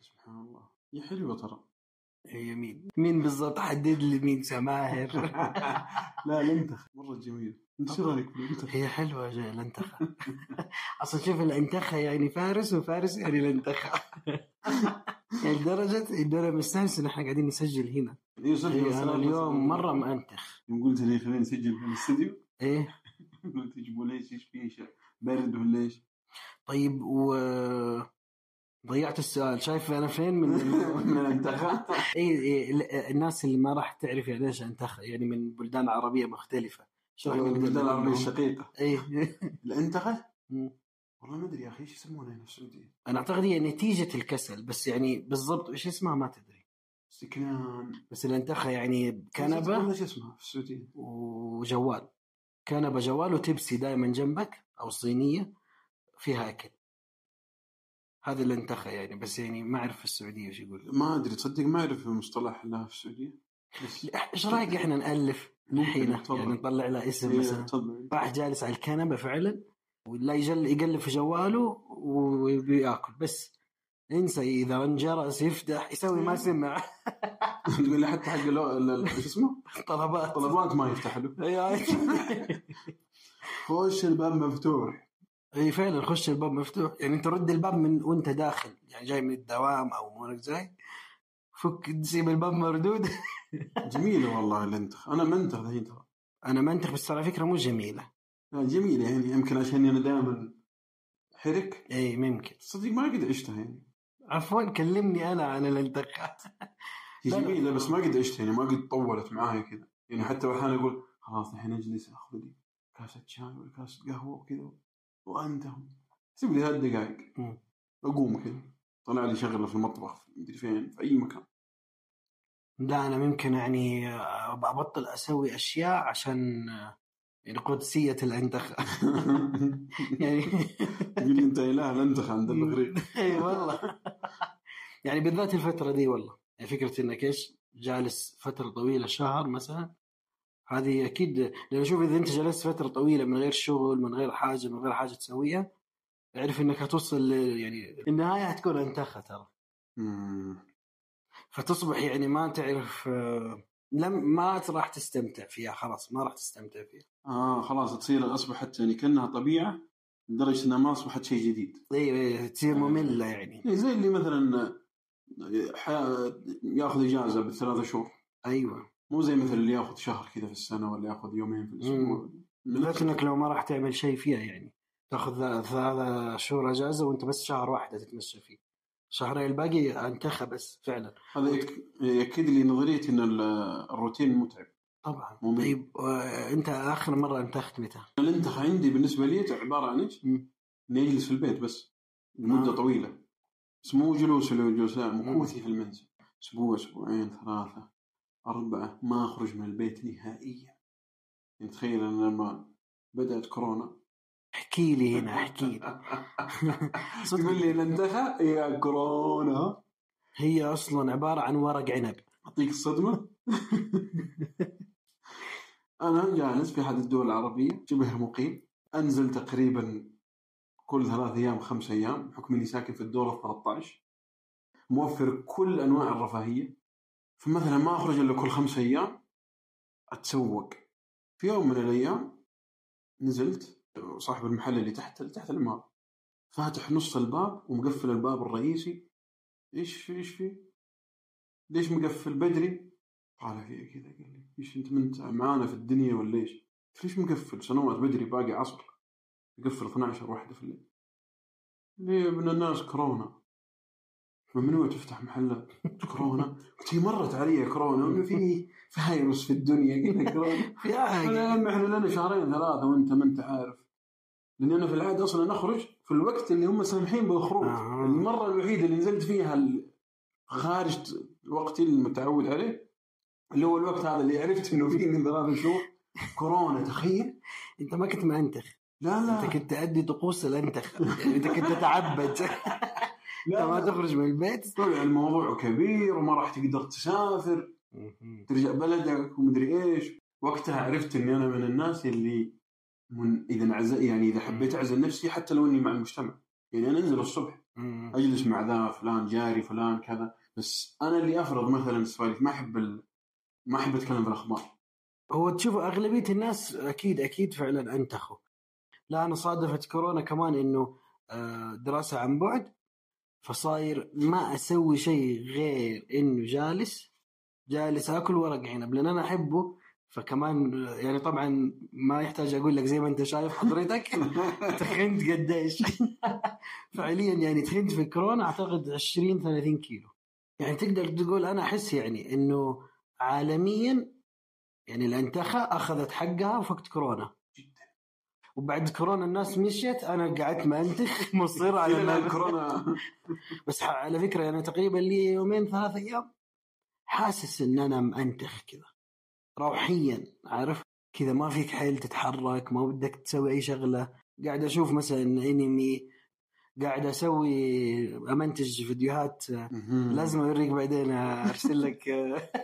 سبحان الله. هي حلوة ترى. هي مين مين بالضبط؟ حدد لي مين سماهر. لا الانتخ مرة جميل. انت شو رأيك بالانتخ؟ هي حلوة جاي الانتخة أصلا شوف الانتخة يعني فارس وفارس يعني الانتخة يعني لدرجة انه أنا مستانس ان إحنا قاعدين نسجل هنا. أيوه صدق هي أنا اليوم مرة مأنتخ يوم قلت لي خلينا نسجل في الاستديو. إيه. قلت يجيبوا ليش إيش في شيء برد ولا إيش؟ طيب و ضيعت السؤال شايف أنا فين من من الانتخاب اي إيه ال- الناس اللي ما راح تعرف يعني إيش انتخ يعني من بلدان عربية مختلفة شو من البلدان العربيه؟ الشقيقه الانتخه؟ مم. والله ما أدري يا أخي إيش يسمونها هنا في السعودية؟ أنا أعتقد هي نتيجة الكسل بس يعني بالضبط إيش اسمها ما تدري استكنان بس الانتخه يعني كنبة إيش اسمها في السعودية؟ وجوال كنبة جوال وتبسي دائما جنبك أو صينية فيها أكل هذه الانتخه يعني بس يعني ما أعرف في السعودية إيش يقول. ما أدري تصدق ما أعرف المصطلح لها في السعودية. إيش رأيك إحنا نألف نحينا تفضل. يعني نطلع لها اسم إيه، مثلا. راح جالس على الكنبة فعلا ولا يجل يقلب في جواله وبياكل بس انسى إذا انجرس يفتح يسوي ما سمع. تقول لي حتى حق شو اسمه؟ طلبات. طلبات ما يفتح له. اي خش الباب مفتوح. اي فعلا خش الباب مفتوح. يعني أنت رد الباب من وأنت داخل يعني جاي من الدوام أو مورك جاي فك تسيب الباب مردود. جميلة والله الانتخ أنا منتخ الحين ترى. أنا منتخ بس على فكرة مو جميلة. لا، جميلة يعني يمكن عشان أنا دائما حرك. إي ممكن. تصدق ما قد عشتها يعني. عفوا كلمني أنا عن الانتخابات هي. جميلة بس ما قد عشتها يعني ما قد طولت معايا كذا. يعني حتى أحيانا أقول خلاص الحين أجلس أخذ لي كاسة شاي ولا كاسة قهوة وكذا. وأنتم سيب لي ثلاث دقائق. اقوم كذا. طلع لي شغلة في المطبخ مدري فين في أي مكان. لا أنا ممكن يعني أبطل أسوي أشياء عشان يعني قدسية الانتخ يعني يقول لي أنت إله الانتخ عند المغرب. إي والله. يعني بالذات الفترة دي والله. يعني فكرة إنك إيش جالس فترة طويلة شهر مثلا هذه أكيد لأن شوف إذا أنت جلست فترة طويلة من غير شغل من غير حاجة من غير حاجة تسويها اعرف إنك هتوصل يعني النهاية هتكون انتخه ترى. فتصبح يعني ما تعرف آه، لم ما راح تستمتع فيها خلاص ما راح تستمتع فيها. آه خلاص تصير أصبحت يعني كأنها طبيعة لدرجة إنها ما أصبحت شيء جديد. إي إي، تصير مملة يعني. زي اللي مثلا ح- يأخذ إجازة بالثلاثة شهور. أيوه. مو زي مثلا اللي ياخذ شهر كذا في السنة ولا ياخذ يومين في الأسبوع. انك لو ما راح تعمل شيء فيها يعني. تاخذ ثلاث شهور أجازة وأنت بس شهر واحدة تتمشى فيه. شهرين الباقي أنتخى بس فعلا. هذا يأكد لي نظريتي إن ال- الروتين متعب. طبعا. ممل. طيب آه، أنت آخر مرة انتخت متى؟ الانتخ عندي بالنسبة لي عبارة عن إيش؟ اني اجلس في البيت بس لمدة آه. طويلة. بس مو جلوس الجلوس لا مكوثي في المنزل. أسبوع أسبوعين ثلاثة. أربعة ما أخرج من البيت نهائيا. يعني تخيل أنا لما بدأت كورونا احكي لي هنا احكي لي. تقول لي الانتخى يا كورونا. هي أصلا عبارة عن ورق عنب. أعطيك الصدمة. أنا جالس في احد الدول العربية شبه مقيم. أنزل تقريبا كل ثلاث أيام خمس أيام بحكم إني ساكن في الدور ال 13 موفر كل أنواع الرفاهية. فمثلا ما أخرج إلا كل خمس أيام أتسوق. في يوم من الأيام نزلت صاحب المحل اللي تحت تحت العمارة فاتح نص الباب ومقفل الباب الرئيسي. إيش في إيش في؟ ليش مقفل بدري؟ قال في كذا قال لي إيش أنت منت معانا في الدنيا ولا إيش؟ ليش مقفل؟ سنوات بدري باقي عصر. يقفل 12 واحدة في الليل. ليه من الناس كورونا؟ ممنوع تفتح محلات قلت كورونا؟ قلت مرت علي كورونا وإنه في فايروس في الدنيا كذا كورونا. يا عمي إحنا لنا شهرين ثلاثة وأنت ما أنت عارف. لأن أنا في العادة أصلا نخرج في الوقت اللي هم سامحين بالخروج آه. المره الوحيده اللي نزلت فيها خارج وقتي المتعود عليه اللي هو الوقت هذا اللي عرفت إنه فيه من ثلاث شهور. كورونا تخيل. أنت ما كنت مأنتخ لا لا. أنت كنت تأدي طقوس الأنتخ. يعني أنت كنت تتعبد. لا, ما. تخرج من البيت طلع الموضوع كبير وما راح تقدر تسافر. ترجع بلدك ومدري إيش. وقتها عرفت إني أنا من الناس اللي من إذا انعزل يعني إذا حبيت أعزل نفسي حتى لو إني مع المجتمع. يعني أنا أنزل الصبح. أجلس مع ذا فلان جاري فلان كذا. بس أنا اللي أفرض مثلا السواليف ما أحب ال... ما أحب أتكلم في الأخبار. هو تشوف أغلبية الناس أكيد أكيد فعلا أنتخوا. لا أنا صادفت كورونا كمان إنه آه، دراسة عن بعد فصاير ما أسوي شيء غير إنه جالس جالس آكل ورق عنب لأن أنا أحبه. فكمان يعني طبعا ما يحتاج أقول لك زي ما أنت شايف حضرتك. تخنت قديش. فعليا يعني تخنت في كورونا أعتقد 20 30 كيلو. يعني تقدر تقول أنا أحس يعني إنه عالميا يعني الأنتخة أخذت حقها وقت كورونا. وبعد كورونا الناس مشيت أنا قعدت ما أنتخ. مصر على ما كورونا. بس على فكرة أنا تقريبا لي يومين ثلاث أيام حاسس إن أنا مأنتخ كذا. روحيا عارف؟ كذا ما فيك حيل تتحرك ما بدك تسوي أي شغلة. قاعد أشوف مثلا أنمي قاعد أسوي أمنتج فيديوهات. لازم أوريك بعدين أرسل لك.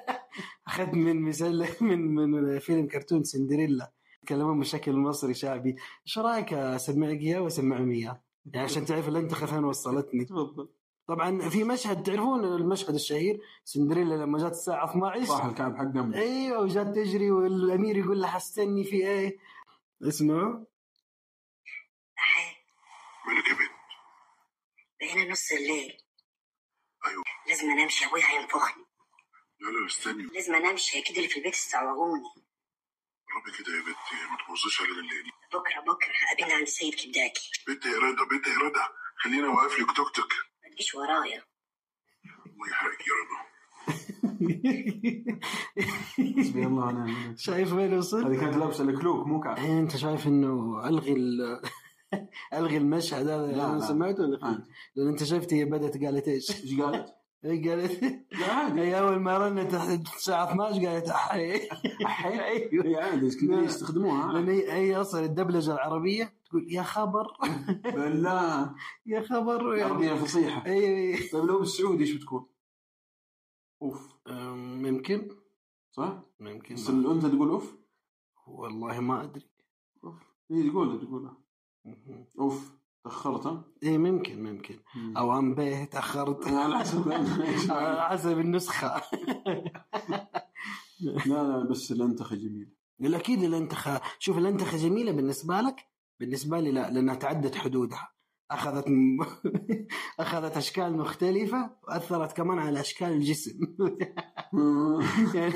أخذت من مثال من من فيلم كرتون سندريلا. يتكلمون بشكل مصري شعبي. إيش رأيك اسمعك اياه واسمعهم اياه يعني عشان تعرف الانتخه فين وصلتني. تفضل. طبعا في مشهد تعرفون المشهد الشهير؟ سندريلا لما جات الساعة 12 صاح الكعب حق جنبه. أيوه وجات تجري والأمير يقول لها حستني في إيه؟ اسمعوا مالك يا بنت بقينا نص الليل. أيوه. لازم انامشي ابويا هينفخني. لا لا استني. لازم انامشي أكيد اللي في البيت استعوغوني ربي كده يا بنتي ما تبوظيش علينا الليل بكرة بكرة هقابلنا عند سيد كبداكي بنت يا رضا بنت يا رضا خلينا واقف لك توك توك ما تجيش ورايا الله يحرقك يا رضا حسبي الله ونعم الوكيل. شايف وين وصل؟ هذه كانت لابسه الكلوك مو كعب الحين أنت شايف إنه ألغي ال... ألغي المشهد هذا لا، أنا لا. سمعته ولا عادي. لأن أنت شفت هي بدأت قالت إيش؟ إيش قالت؟ هي قالت لا عادي هي اول ما رنت الساعة 12 قالت أحي أيوه هي عادي اسكندريه يستخدموها؟ لأن هي, هي أصلا الدبلجة العربية تقول يا خبر. بالله. يا خبر يعني عربية فصيحة. أيوه طيب لو بالسعودي إيش بتكون؟ أوف. ممكن. صح؟ ممكن بس الأنثى تقول أوف؟ والله ما أدري. هي تقول تقولها أوف. تأخرت ها؟ إيه ممكن ممكن. أو ام به تأخرت. على حسب على. حسب النسخة. لا لا بس الأنتخة جميلة. الاكيد الأنتخة. شوف الأنتخة جميلة بالنسبة لك بالنسبة لي لا لأنها تعدت حدودها. أخذت م... أخذت أشكال مختلفة وأثرت كمان على أشكال الجسم. يعني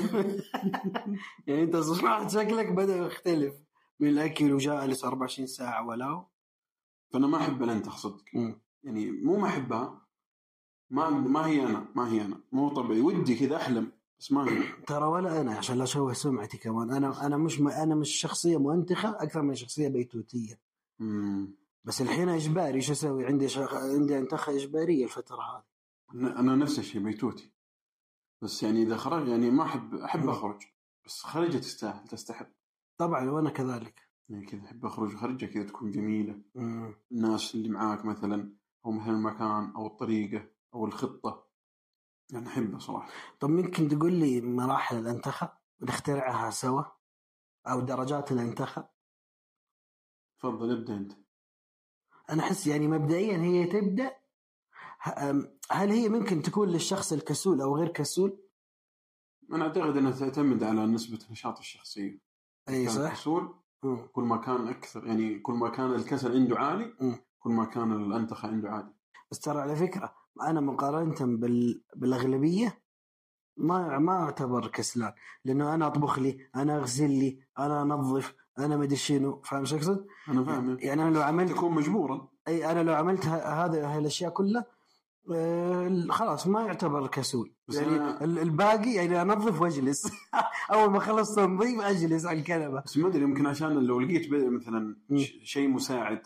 يعني أنت صنعت شكلك بدأ يختلف. من الأكل وجالس 24 ساعة ولا فأنا ما أحب الانتخ صدق. يعني مو ما أحبها ما ما هي أنا ما هي أنا. مو طبيعي. ودي كذا أحلم بس ما هي. ترى ولا أنا عشان لا اشوه سمعتي كمان. أنا أنا مش أنا مش شخصية منتخة أكثر من شخصية بيتوتية. مم. بس الحين إجباري إيش أسوي؟ عندي شخ... عندي أنتخة إجبارية الفترة هذه. أنا نفس الشيء بيتوتي. بس يعني إذا خرج يعني ما أحب أحب. أخرج. بس خرجه تستاهل تستحق. طبعا وأنا كذلك. يعني كذا احب أخرج خرجة كذا تكون جميلة. الناس اللي معاك مثلا أو مثلا المكان أو الطريقة أو الخطة. يعني أحبها صراحة. طب ممكن تقول لي مراحل الانتخه نخترعها سوا؟ أو درجات الانتخه تفضل ابدأ أنت. أنا أحس يعني مبدئيا هي تبدأ هل هي ممكن تكون للشخص الكسول أو غير كسول؟ أنا أعتقد إنها تعتمد على نسبة نشاط الشخصية. إي صح؟ كسول مم. كل ما كان أكثر يعني كل ما كان الكسل عنده عالي مم. كل ما كان الأنتخة عنده عالي بس ترى على فكرة أنا مقارنة بال... بالأغلبية ما ما أعتبر كسلان لأنه أنا أطبخ لي أنا أغسل لي أنا أنظف أنا ما أدري شنو فاهم شو أقصد؟ أنا فاهم يعني أنا لو عملت تكون مجبورا اي أنا لو عملت هذا هاي الأشياء كلها خلاص ما يعتبر كسول. يعني أنا- ال- الباقي يعني أنظف وأجلس. أول ما اخلص تنظيف أجلس على الكنبة. بس ما أدري يمكن عشان لو لقيت مثلا شيء مساعد.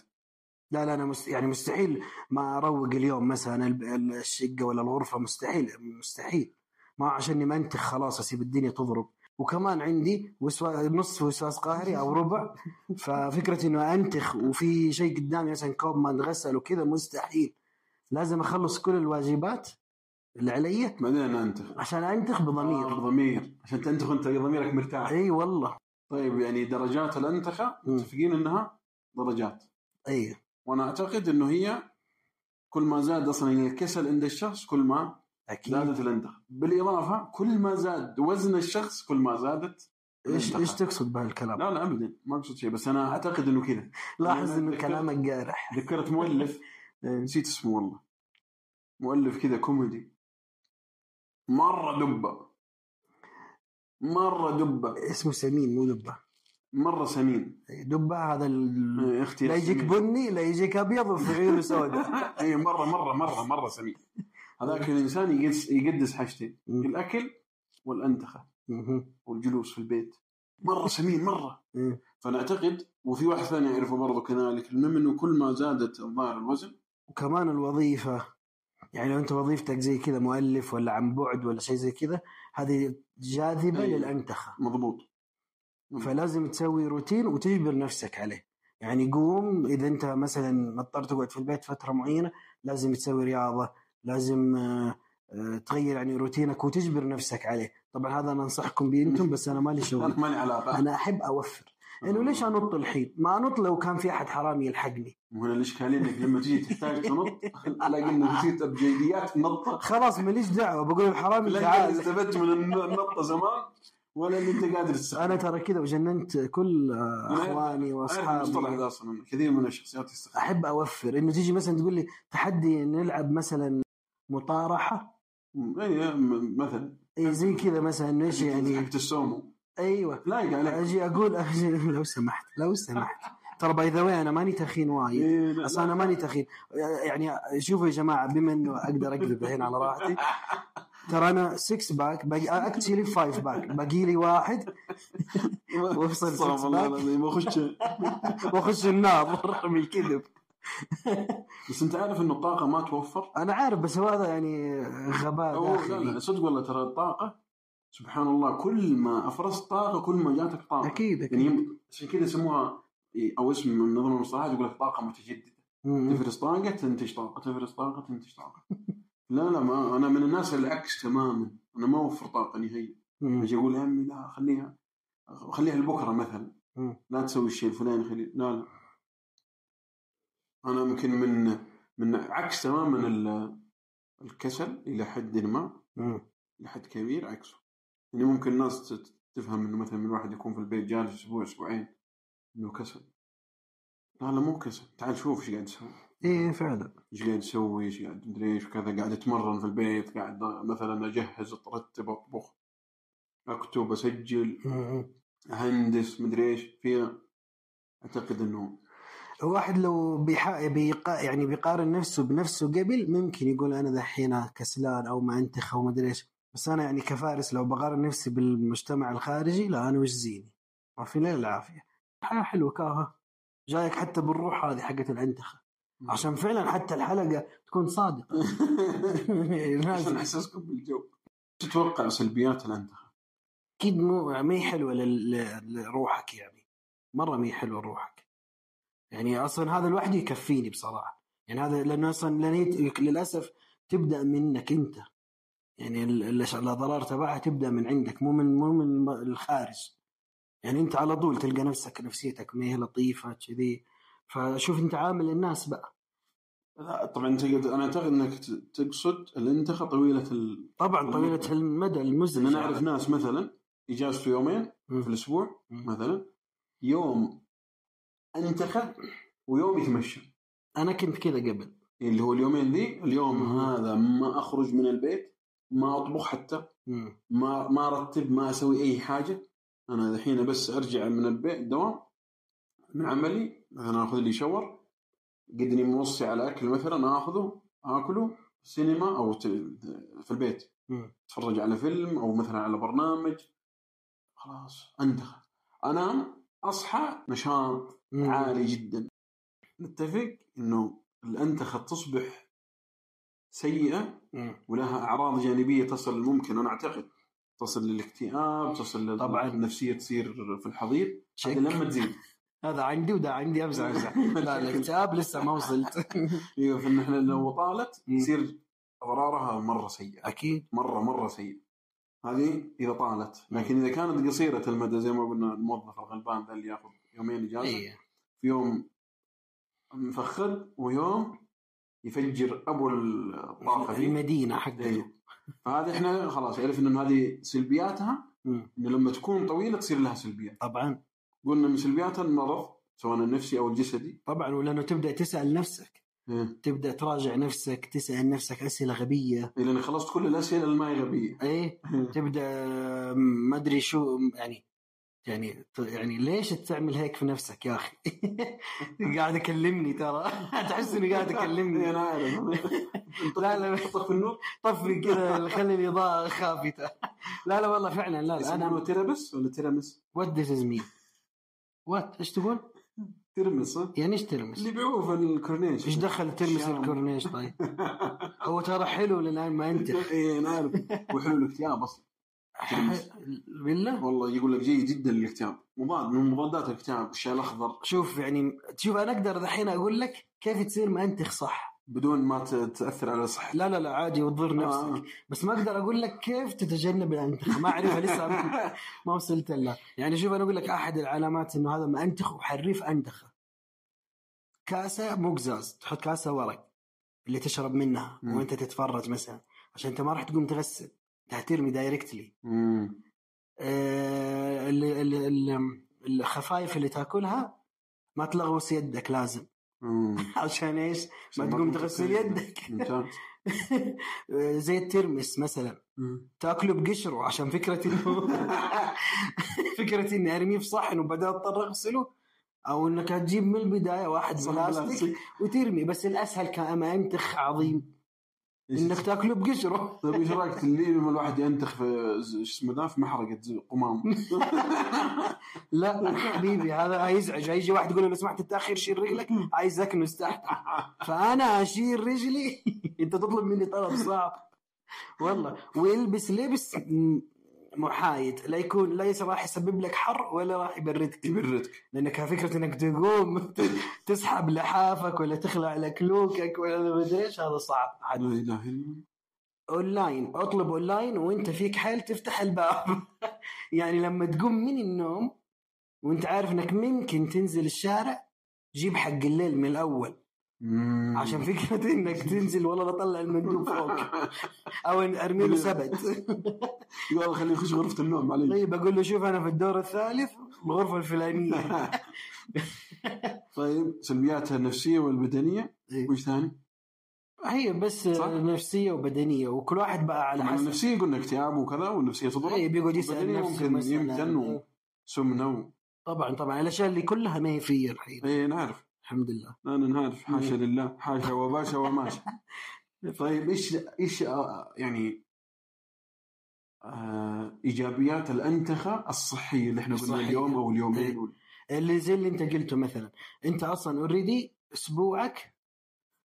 لا لا أنا مست... يعني مستحيل. ما أروق اليوم مثلا ال- ال- الشقة ولا الغرفة مستحيل مستحيل. ما عشاني منتخ خلاص أسيب الدنيا تضرب. وكمان عندي وسوا... نص وسواس قهري أو ربع. ففكرة إنه أنتخ وفي شيء قدامي مثلا كوب ما انغسل وكذا مستحيل. لازم أخلص كل الواجبات اللي علي بعدين أنتخ. عشان أنتخ بضمير. آه، ضمير عشان تنتخ أنت ضميرك مرتاح. إي والله. طيب يعني درجات الأنتخة. متفقين إنها درجات. إي. وأنا أعتقد إنه هي كل ما زاد أصلا الكسل عند الشخص كل ما أكيد. زادت الأنتخة. بالإضافة كل ما زاد وزن الشخص كل ما زادت إيش. إيش تقصد بهالكلام؟ لا لا ابدا. ما اقصد شيء بس أنا أعتقد إنه كذا. لاحظ إنه كلامك جارح. ذكرت مؤلف. نسيت اسمه والله. مؤلف كذا كوميدي. مرة دبة. مرة دبة. اسمه سمين مو دبة. مرة سمين. دبة هذا ال... إيه، أختي لا يجيك. بني لا يجيك أبيض وفي عيونه سوداء اي مرة مرة مرة مرة سمين. هذاك الإنسان يقدس يقدس حاجتين. الأكل والأنتخة. والجلوس في البيت. مرة سمين مرة. فانا اعتقد وفي واحد ثاني يعرفه برضه كذلك المهم انه كل ما زادت الظاهر الوزن وكمان الوظيفة يعني لو أنت وظيفتك زي كذا مؤلف ولا عن بعد ولا شيء زي كذا هذه جاذبة أيوة. للأنتخة. مضبوط. فلازم تسوي روتين وتجبر نفسك عليه. يعني قوم إذا أنت مثلا مضطر تقعد في البيت فترة معينة لازم تسوي رياضة لازم آه، تغير يعني روتينك وتجبر نفسك عليه. طبعا هذا أنا أنصحكم به أنتم بس أنا مالي شغل. أنا مالي علاقة. أنا أحب أوفر. انه ليش انط الحين؟ ما انط لو كان في أحد حرامي يلحقني. وهنا الاشكاليه انك لما تيجي تحتاج تنط تلاقي انك نسيت ابجديات النطه خلاص ماليش دعوة؟ بقول الحرامي لا تعال استفدت من النطة زمان ولا اللي أنت قادر تستخدمه أنا ترى كذا وجننت كل آه، أخواني أعرف المصطلح واصحابي ذا أصلا كثير من الشخصيات يستخدم أحب أوفر. إنه تيجي مثلا تقول لي تحدي نلعب مثلا مطارحة؟ اي مثلا. اي زي كذا مثلا إيش يعني؟ حقت السومو. أيوه. لايق عليك أجي أقول أجي لو سمحت لو سمحت. ترى باي ذا أنا ماني تخين وايد. إيه، لا- أصلا أنا ماني تخين. يعني شوفوا يا جماعة بما إنه أقدر اكذب الحين على راحتي. ترى أنا 6 pack باقي actually 5 pack باقي لي واحد. وأفصل استغفر six الله pack. العظيم. واخش وأخش النار من الكذب. بس أنت عارف انه الطاقة ما توفر؟ أنا عارف بس هو هذا يعني غباء أو لا داخلي. لا صدق والله ترى الطاقة سبحان الله كل ما افرزت طاقة كل ما جاتك طاقة. أكيد يعني أكيد يم- عشان كذا يسموها أو اسم من نظم المصطلحات يقول لك طاقة متجددة. تفرز طاقة تنتج طاقة. تفرز طاقة تنتج طاقة. لا لا ما أنا من الناس العكس تماما. أنا ما أوفر طاقة نهائيا. أجي أقول يا عمي لا خليها خليها لبكرة مثلا. لا تسوي الشيء الفلاني خلي لا لا. أنا يمكن من من عكس تماما ال- الكسل إلى حد ما. إلى حد كبير عكسه. يعني ممكن الناس تفهم إنه مثلا من واحد يكون في البيت جالس أسبوع أسبوعين إنه كسل. لا لا مو كسل. تعال شوف إيش قاعد يسوي. إيه فعلا. إيش قاعد يسوي؟ إيش قاعد مدري إيش وكذا قاعد اتمرن في البيت قاعد مثلا أجهز أرتب أطبخ أكتب أسجل. أهندس مدري إيش. فيها أعتقد إنه الواحد لو بيحا... بيقا... يعني بيقارن نفسه بنفسه قبل ممكن يقول أنا دحين كسلان أو ما أنتخ أو ما ادري إيش. بس أنا يعني كفارس لو بقارن نفسي بالمجتمع الخارجي لا أنا وش زيني؟ عارفين ليه العافية. الحياة حلوة كاها جايك حتى بالروح هذه حقت العنتخة. عشان فعلا حتى الحلقة تكون صادقة. عشان احسسكم بالجو. تتوقع سلبيات الانتخه أكيد مو ما هي حلوة لروحك يعني. مرة ما هي حلوة لروحك. يعني أصلا هذا لوحده يكفيني بصراحة. يعني هذا لأنه أصلا لأن للأسف تبدأ منك أنت. يعني ال- ال- الأضرار تبعها تبدأ من عندك مو من مو من الخارج يعني أنت على طول تلقى نفسك نفسيتك ما هي لطيفة كذي فشوف أنت عامل الناس بقى لا طبعا أنت أنا أعتقد إنك تقصد الانتخه طويلة ال... طبعا طويلة المدى لأن أنا أعرف ناس مثلا اجازته يومين مم. في الأسبوع مم. مثلا يوم انتخى ويوم يتمشى أنا كنت كذا قبل اللي هو اليومين ذي اليوم مم. هذا ما أخرج من البيت ما أطبخ حتى. ما ما أرتب ما أسوي أي حاجة أنا الحين بس أرجع من البيت دوام من عملي أنا آخذ لي شاور قدني موصي على أكل مثلا آخذه آكله سينما أو في البيت. أتفرج على فيلم أو مثلا على برنامج خلاص انتخى انام أصحى نشاط. عالي جدا نتفق إنه الأنتخة تصبح سيئة. ولها أعراض جانبية تصل ممكن أنا أعتقد تصل للاكتئاب تصل طبعاً. النفسية تصير في الحضيض. هذه لما تزيد. هذا عندي وده عندي امزح امزح لا. الاكتئاب لسه ما وصلت. أيوه فان إحنا لو طالت مم. تصير اضرارها مرة سيئة. أكيد. مرة مرة سيئة. هذه إذا طالت. لكن إذا كانت قصيرة المدى زي ما قلنا الموظف الغلبان ذا اللي يأخذ يومين إجازة اي في يوم مفخد ويوم يفجر أبو الطاقة دي. المدينة حقته إيه. فهذه إحنا خلاص عرفنا إنه هذه سلبياتها. إنه لما تكون طويلة تصير لها سلبيات. طبعا. قلنا من سلبياتها المرض سواء النفسي أو الجسدي. طبعا ولأنه تبدأ تسأل نفسك. إيه. تبدأ تراجع نفسك تسأل نفسك أسئلة غبية. لأن خلصت كل الأسئلة اللي ما هي غبية. إيه. تبدأ ما أدري شو يعني يعني يعني ليش تعمل هيك في نفسك يا أخي؟ قاعد اكلمني ترى تحس إني قاعد اكلمني أنا عارف لا لا طفي النور طفي كذا خلي الإضاءة خافتة لا لا والله فعلا لا لا أنا تيرابس ولا تيرامس؟ وات ذيس از مي وات إيش تقول؟ ترمس؟ يعني إيش ترمس؟ اللي يبيعوه في الكورنيش إيش دخل ترمس. الكورنيش طيب؟ هو ترى حلو للآن ما انت إيه أنا عارف وحلو الاكتئاب أصلا بالله والله يقول لك جيد جدا للاكتئاب مضاد من مضادات الاكتئاب الشاي الأخضر. شوف يعني شوف أنا أقدر دحين أقول لك كيف تصير منتخ صح. بدون ما تأثر على صحتك. لا لا لا عادي وتضر نفسك. آه. بس ما أقدر أقول لك كيف تتجنب الانتخه ما أعرفها لسه ما وصلت لها. يعني شوف أنا أقول لك أحد العلامات إنه هذا مأنتخ وحريف أنتخه. كاسة مو قزاز تحط كاسة ورق اللي تشرب منها. وأنت تتفرج مثلا عشان أنت ما راح تقوم تغسل. انت حترمي دايركتلي. آه، ال- ال- ال- الخفايف اللي تاكلها ما تلغوص يدك لازم. عشان إيش؟ ما تقوم تغسل يدك زي الترمس مثلا. تاكله بقشره عشان فكرة إنه فكرة إني أرميه في صحن وبعدين أضطر أغسله أو إنك تجيب من البداية واحد بلاستيك. وترمي بس الأسهل كمنتخ عظيم إنك تاكله بقشرة. طيب إيش رأيك اللي لما الواحد ينتخ في شو اسمه ذا؟ في محرقة قمام. لا حبيبي هذا هيزعج. هيجي واحد يقول له لو سمحت التاخير شيل رجلك عايز اكنس تحت فأنا أشيل رجلي. أنت تطلب مني طلب صعب. والله ويلبس لبس محايد لا يكون ليس راح يسبب لك حر ولا راح يبردك. يبردك. لأنك فكرة إنك تقوم تسحب لحافك ولا تخلع لك لوكك ولا ما أدري إيش هذا صعب. لا إله إلا أونلاين أطلب أونلاين وأنت فيك حيل تفتح الباب. يعني لما تقوم من النوم وأنت عارف إنك ممكن تنزل الشارع جيب حق الليل من الأول. عشان فكرة إنك تنزل والله بطلع المندوب فوق. أو ارمي له سبت يلا خليه يخش غرفة النوم علي طيب أقول له شوف أنا في الدور الثالث الغرفة الفلانية. طيب سلبياتها النفسية والبدنية. إيه. وش ثاني؟ هي بس صح. نفسية وبدنية وكل واحد بقى على حسب. النفسية قلنا اكتئاب وكذا والنفسية تضرب. إيه بيقعد يسأل نفسه ممكن إيه. وسمنه طبعا طبعا الأشياء اللي كلها ما هي فيا الحين إيه نعرف. الحمد لله. أنا نعرف حاشا لله. حاشا وباشا وماشا. طيب إيش إيش آه، يعني آه إيجابيات الأنتخة الصحية اللي إحنا قلنا. اليوم أو اليومين إيه. اللي زي اللي أنت قلته مثلا. أنت أصلا اوريدي أسبوعك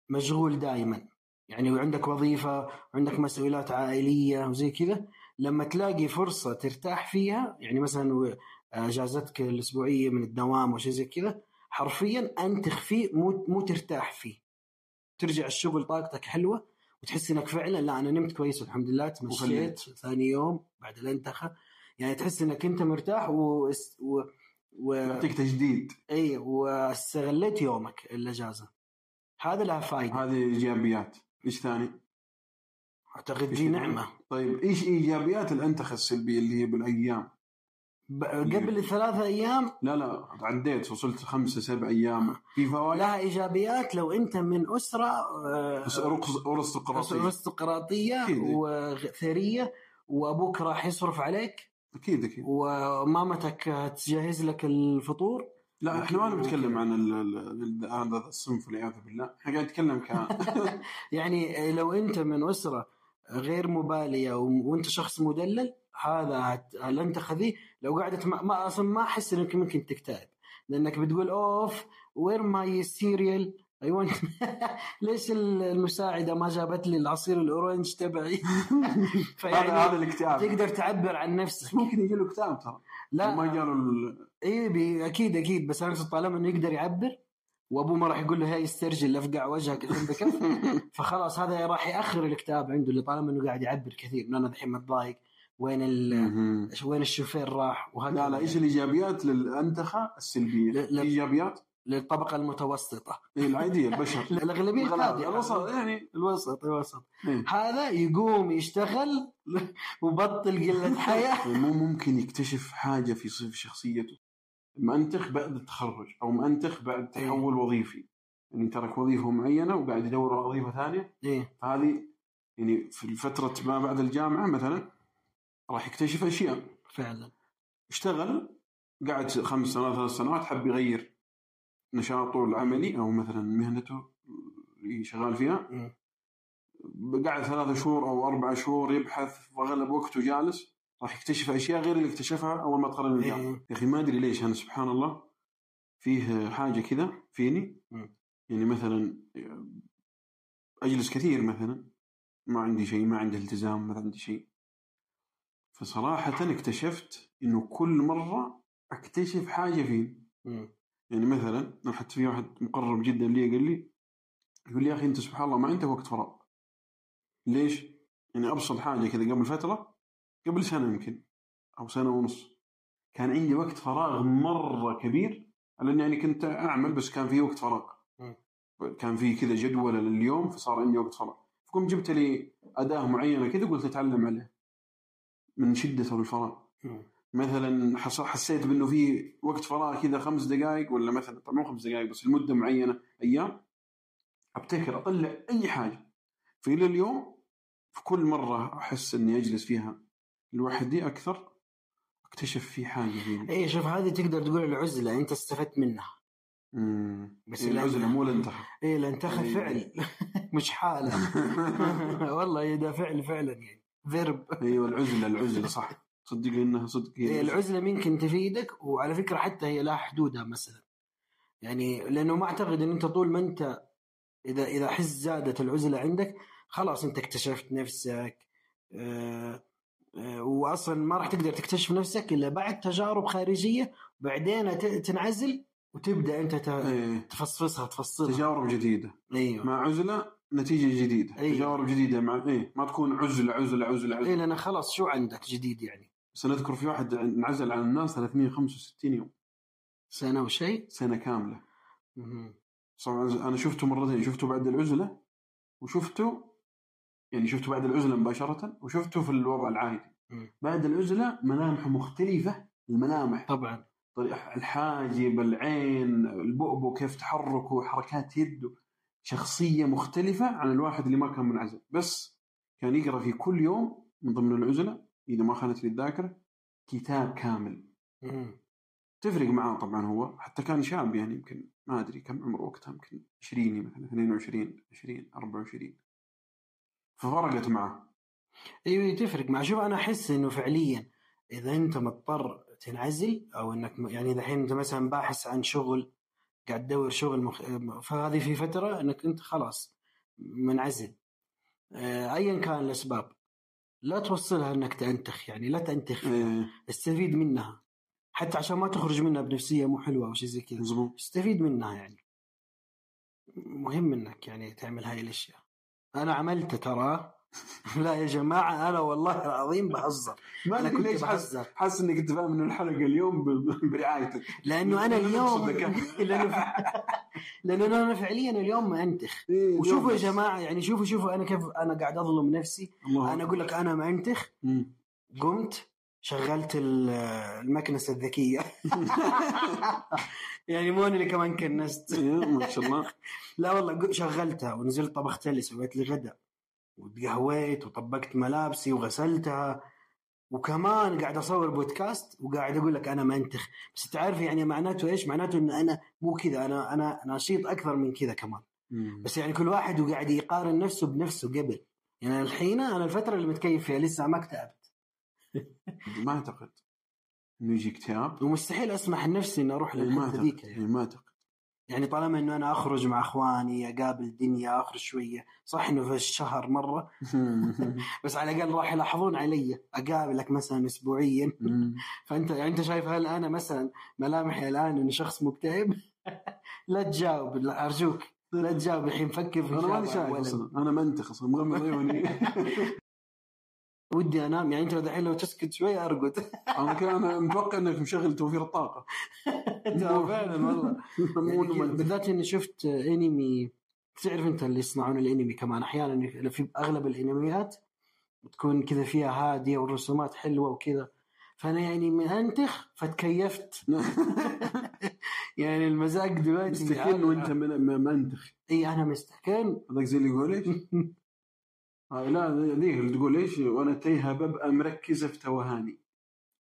مشغول دائما. يعني وعندك وظيفة وعندك مسؤوليات عائلية وزي كذا. لما تلاقي فرصة ترتاح فيها يعني مثلا و- إجازتك الأسبوعية من الدوام أو شيء زي كذا حرفيا انتخ فيه مو مو ترتاح فيه ترجع الشغل طاقتك حلوة وتحس إنك فعلا لا أنا نمت كويس والحمد لله تمشيت. ثاني يوم بعد الأنتخة يعني تحس إنك أنت مرتاح و, و... و... يعطيك تجديد إي واستغليت يومك الأجازة هذا لها فائده هذه إيجابيات إيش ثاني؟ أعتقد دي؟ نعمة طيب إيش إيجابيات الأنتخة السلبية اللي هي بالأيام؟ قبل ثلاثة أيام؟ لا لا عديت وصلت خمسة سبع أيام. في فوائد؟ لها إيجابيات لو أنت من أسرة آه، أرستقراطية. أرستقراطية. وثرية وأبوك راح يصرف عليك؟ أكيد أكيد. ومامتك تجهز لك الفطور؟ لا إحنا ما نتكلم عن هذا الصنف والعياذ بالله. إحنا قاعد نتكلم ك يعني لو أنت من أسرة غير مبالية وأنت شخص مدلل؟ هذا هت- الانتخه ذي لو قعدت ما, ما أصلا ما أحس إنك ممكن تكتئب. لأنك بتقول oof where my cereal I want ليش المساعدة ما جابت لي العصير ال orange تبعي؟ هذا هذا الاكتئاب. تقدر تعبر عن نفسك. ممكن يجي له اكتئاب ترى. لا. ما جاله ال- إي أكيد أكيد. بس أنا طالما إنه يقدر يعبر وأبوه ما راح يقول له هاي استرجل أفقع وجهك فخلاص هذا راح يأخر الاكتئاب عنده اللي طالما إنه قاعد يعبر كثير. انه أنا الحين متضايق. وين ال. وين الشوفير راح وهكذا لا لا إيش الإيجابيات للأنتخة السلبية؟ لا- لا. إيجابيات للطبقة المتوسطة إيه، العادية البشر الاغلبيه الغلابة. الكادحة. الوسط يعني الوسط الوسط إيه. هذا يقوم يشتغل وبطل قلة حياة مو ممكن يكتشف حاجة في صف شخصيته مأنتخ بعد التخرج أو مأنتخ بعد تحول وظيفي يعني ترك وظيفة معينة وقاعد يدور على وظيفة ثانية فهذه يعني في فترة ما بعد الجامعة مثلا راح يكتشف أشياء. فعلا. اشتغل قعد خمس سنوات ثلاث سنوات حب يغير نشاطه العملي أو مثلا مهنته اللي شغال فيها. قعد ثلاثة شهور أو أربع شهور يبحث واغلب وقته جالس. راح يكتشف أشياء غير اللي اكتشفها أول ما من الجامعة. إيه. يا أخي ما أدري ليش أنا سبحان الله فيه حاجة كذا فيني. مم. يعني مثلا أجلس كثير مثلا. ما عندي شيء ما عندي التزام ما عندي شيء. فصراحة اكتشفت إنه كل مرة أكتشف حاجة فيني مم. يعني مثلا حتى في واحد مقرب جدا لي قال لي يقول لي يا أخي أنت سبحان الله ما عندك وقت فراغ ليش؟ يعني أبسط حاجة كذا قبل فترة قبل سنة يمكن أو سنة ونص كان عندي وقت فراغ مرة كبير على اني يعني كنت أعمل بس كان في وقت فراغ. كان في كذا جدول لليوم فصار عندي وقت فراغ فقمت جبت لي أداة معينة كذا قلت أتعلم عليه من شدة الفراغ مم. مثلا حسيت بأنه في وقت فراغ كذا خمس دقائق ولا مثلا طبعا مو خمس دقائق بس لمدة معينة أيام أبتكر أطلع أي حاجة. فالى اليوم في كل مرة أحس إني أجلس فيها لوحدي أكثر أكتشف في حاجة فيني إيه شوف هذه تقدر تقول العزلة أنت استفدت منها. امم بس بس العزلة مو الانتخاب لأن تاخذ إيه. فعل. مش حالة. والله إيه ده فعل فعلا يعني. فيرب. أيوه العزلة العزلة صح. صدق إنها صدق هي إيه العزلة. ممكن تفيدك وعلى فكرة حتى هي لها حدودها مثلا. يعني لأنه ما أعتقد إن أنت طول ما أنت إذا إذا حس زادت العزلة عندك خلاص أنت اكتشفت نفسك آه، آه، واصلا ما راح تقدر تكتشف نفسك إلا بعد تجارب خارجية بعدين تنعزل وتبدأ أنت إيه. تفصفصها تفصلها. تجارب جديدة. أيوه. مع عزلة نتيجة جديدة أيوة. تجارب جديدة مع إيه ما تكون عزلة عزلة عزلة, عزلة. اي لأن خلاص شو عندك جديد يعني بس أنا اذكر في واحد انعزل عن الناس 365 يوم سنة وشيء سنة كاملة. طبعا أنا شفته مرتين شفته بعد العزلة وشفته يعني شفته بعد العزلة مباشرة وشفته في الوضع العادي مم. بعد العزلة ملامحه مختلفة الملامح طبعا الحاجب العين البؤبؤ كيف تحركه حركات يده شخصية مختلفة عن الواحد اللي ما كان منعزل. بس كان يقرأ في كل يوم من ضمن العزلة إذا ما خانت لي الذاكرة كتاب كامل. تفرق معاه طبعا هو. حتى كان شاب يعني يمكن ما أدري كم عمره وقتها يمكن 20 مثلا 22 20 24 ففرقت معه أيوه تفرق مع شوف أنا أحس إنه فعليا إذا أنت مضطر تنعزل أو إنك يعني الحين أنت مثلا باحث عن شغل قاعد تدور شغل مخ... فهذه في فترة إنك أنت خلاص منعزل. آه، ايا كان الأسباب. لا توصلها إنك تنتخ يعني لا تنتخ. إيه. استفيد منها. حتى عشان ما تخرج منها بنفسية مو حلوة أو شيء زي كذا. استفيد منها يعني. مهم إنك يعني تعمل هاي الأشياء. أنا عملت ترى لا يا جماعة أنا والله العظيم بهزر. ما أنا كنت ليش بهزر. حاسس انك انت فاهم إنه الحلقة اليوم برعايتك. لأنه أنا اليوم. لأنه لأنه أنا فعليا اليوم منتخ إيه، وشوفوا يا. جماعة يعني شوفوا شوفوا أنا كيف أنا قاعد أظلم نفسي. الله أنا أقول لك أنا منتخ مم. قمت شغلت ال- المكنسة الذكية. يعني مو أنا اللي كمان كنست. إيه، ما شاء الله. لا والله شغلتها ونزلت طبخت لي سويت لي غدا وتقهويت وطبقت ملابسي وغسلتها. وكمان قاعد أصور بودكاست وقاعد أقول لك أنا منتخ. بس تعرف يعني معناته إيش؟ معناته إن أنا مو كذا أنا أنا نشيط أكثر من كذا كمان. مم. بس يعني كل واحد وقاعد يقارن نفسه بنفسه قبل. يعني الحين أنا الفترة اللي متكيف فيها لسه ما اكتئبت. ما أعتقد. إنه يجي اكتئاب. ومستحيل أسمح لنفسي إني أروح إيه، للحتة ذيك إيه، يعني. ما أعتقد. يعني طالما إنه أنا أخرج مع إخواني أقابل الدنيا أخرج شوية صح إنه في الشهر مرة بس على الأقل راح يلاحظون علي أقابلك مثلا اسبوعيا. فأنت يعني أنت شايف هل أنا مثلا ملامحي الآن إني شخص مكتئب لا تجاوب لا أرجوك لا تجاوب الحين فكر في أنا ماني شايف. أصلا أنا منتخ أصلا مغمض عيوني ودي أنام يعني أنت لو دحين لو تسكت شوي أرقد. أنا كان أنا متوقع إنك مشغل توفير الطاقة. فعلا والله. يعني بالذات إني شفت أنمي تعرف أنت اللي يصنعون الأنمي كمان أحيانا في أغلب الأنميات تكون كذا فيها هادية والرسومات حلوة وكذا. فأنا يعني منتخ فتكيفت. يعني المزاج دلوقتي مستكين وأنت من- م- منتخ إي أنا مستكن هذاك زي اللي يقول؟ آه لا ذيك اللي تقول إيش؟ وأنا تيها ببقى مركزة في توهاني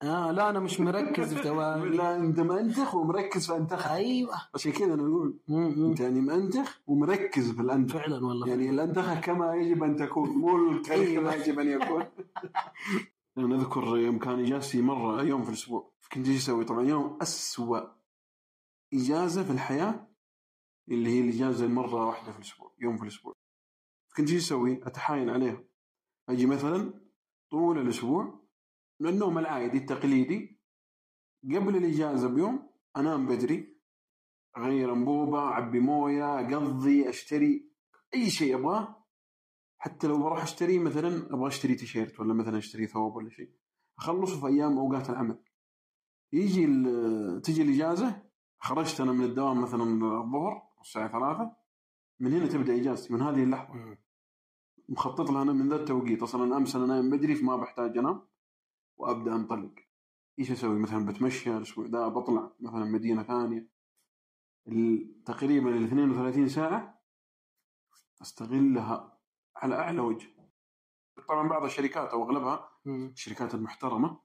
آه لا أنا مش مركز في توالي لا أنت منتخ ومركز في أنتخ أيوه عشان كذا أنا أقول. أنت يعني منتخ ومركز في الأنتخ فعلا والله يعني الانتخه كما يجب أن تكون مو الكريم أيوة. كما يجب أن يكون أنا أذكر يوم كان إجازتي مرة يوم في الأسبوع كنت إيش أسوي؟ طبعا يوم اسوء إجازة في الحياة اللي هي الإجازة المرة واحدة في الأسبوع يوم في الأسبوع كنت إيش أسوي؟ اتحايل عليها. أجي مثلا طول الأسبوع من النوم العادي التقليدي قبل الإجازة بيوم أنام بدري. أغير أنبوبة أعبي موية أقضي أشتري أي شيء أبغاه. حتى لو بروح أشتري مثلا أبغى أشتري تيشيرت ولا مثلا أشتري ثوب ولا شيء. أخلصه في أيام أوقات العمل. يجي تجي الإجازة خرجت أنا من الدوام مثلا الظهر الساعة ثلاثة من هنا تبدأ إجازتي من هذه اللحظة. مخطط لها أنا من ذا التوقيت. أصلا أمس أنا نايم بدري فما بحتاج أنام. وأبدأ أنطلق. إيش أسوي؟ مثلا بتمشى الأسبوع ذا بطلع مثلا مدينة ثانية. تقريبا ال 32 ساعة أستغلها على أعلى وجه. طبعا بعض الشركات أو أغلبها. الشركات المحترمة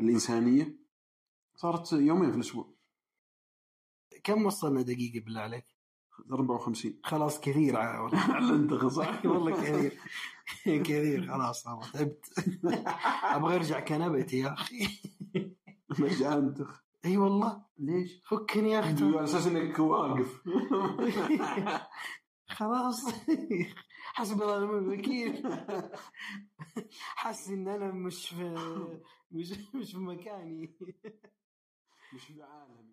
الإنسانية صارت يومين في الأسبوع. كم وصلنا دقيقة بالله عليك؟ 54 خلاص كثير. والله انت صح. والله كثير. كثير. خلاص والله تعبت. أبغى أرجع كنبتي يا أخي. انتخ إي والله. ليش؟ فكني يا أخي على أساس إنك واقف. خلاص. حسب الله ونعم الوكيل حاسس إن أنا مش في مش مش في مكاني. مش في عالم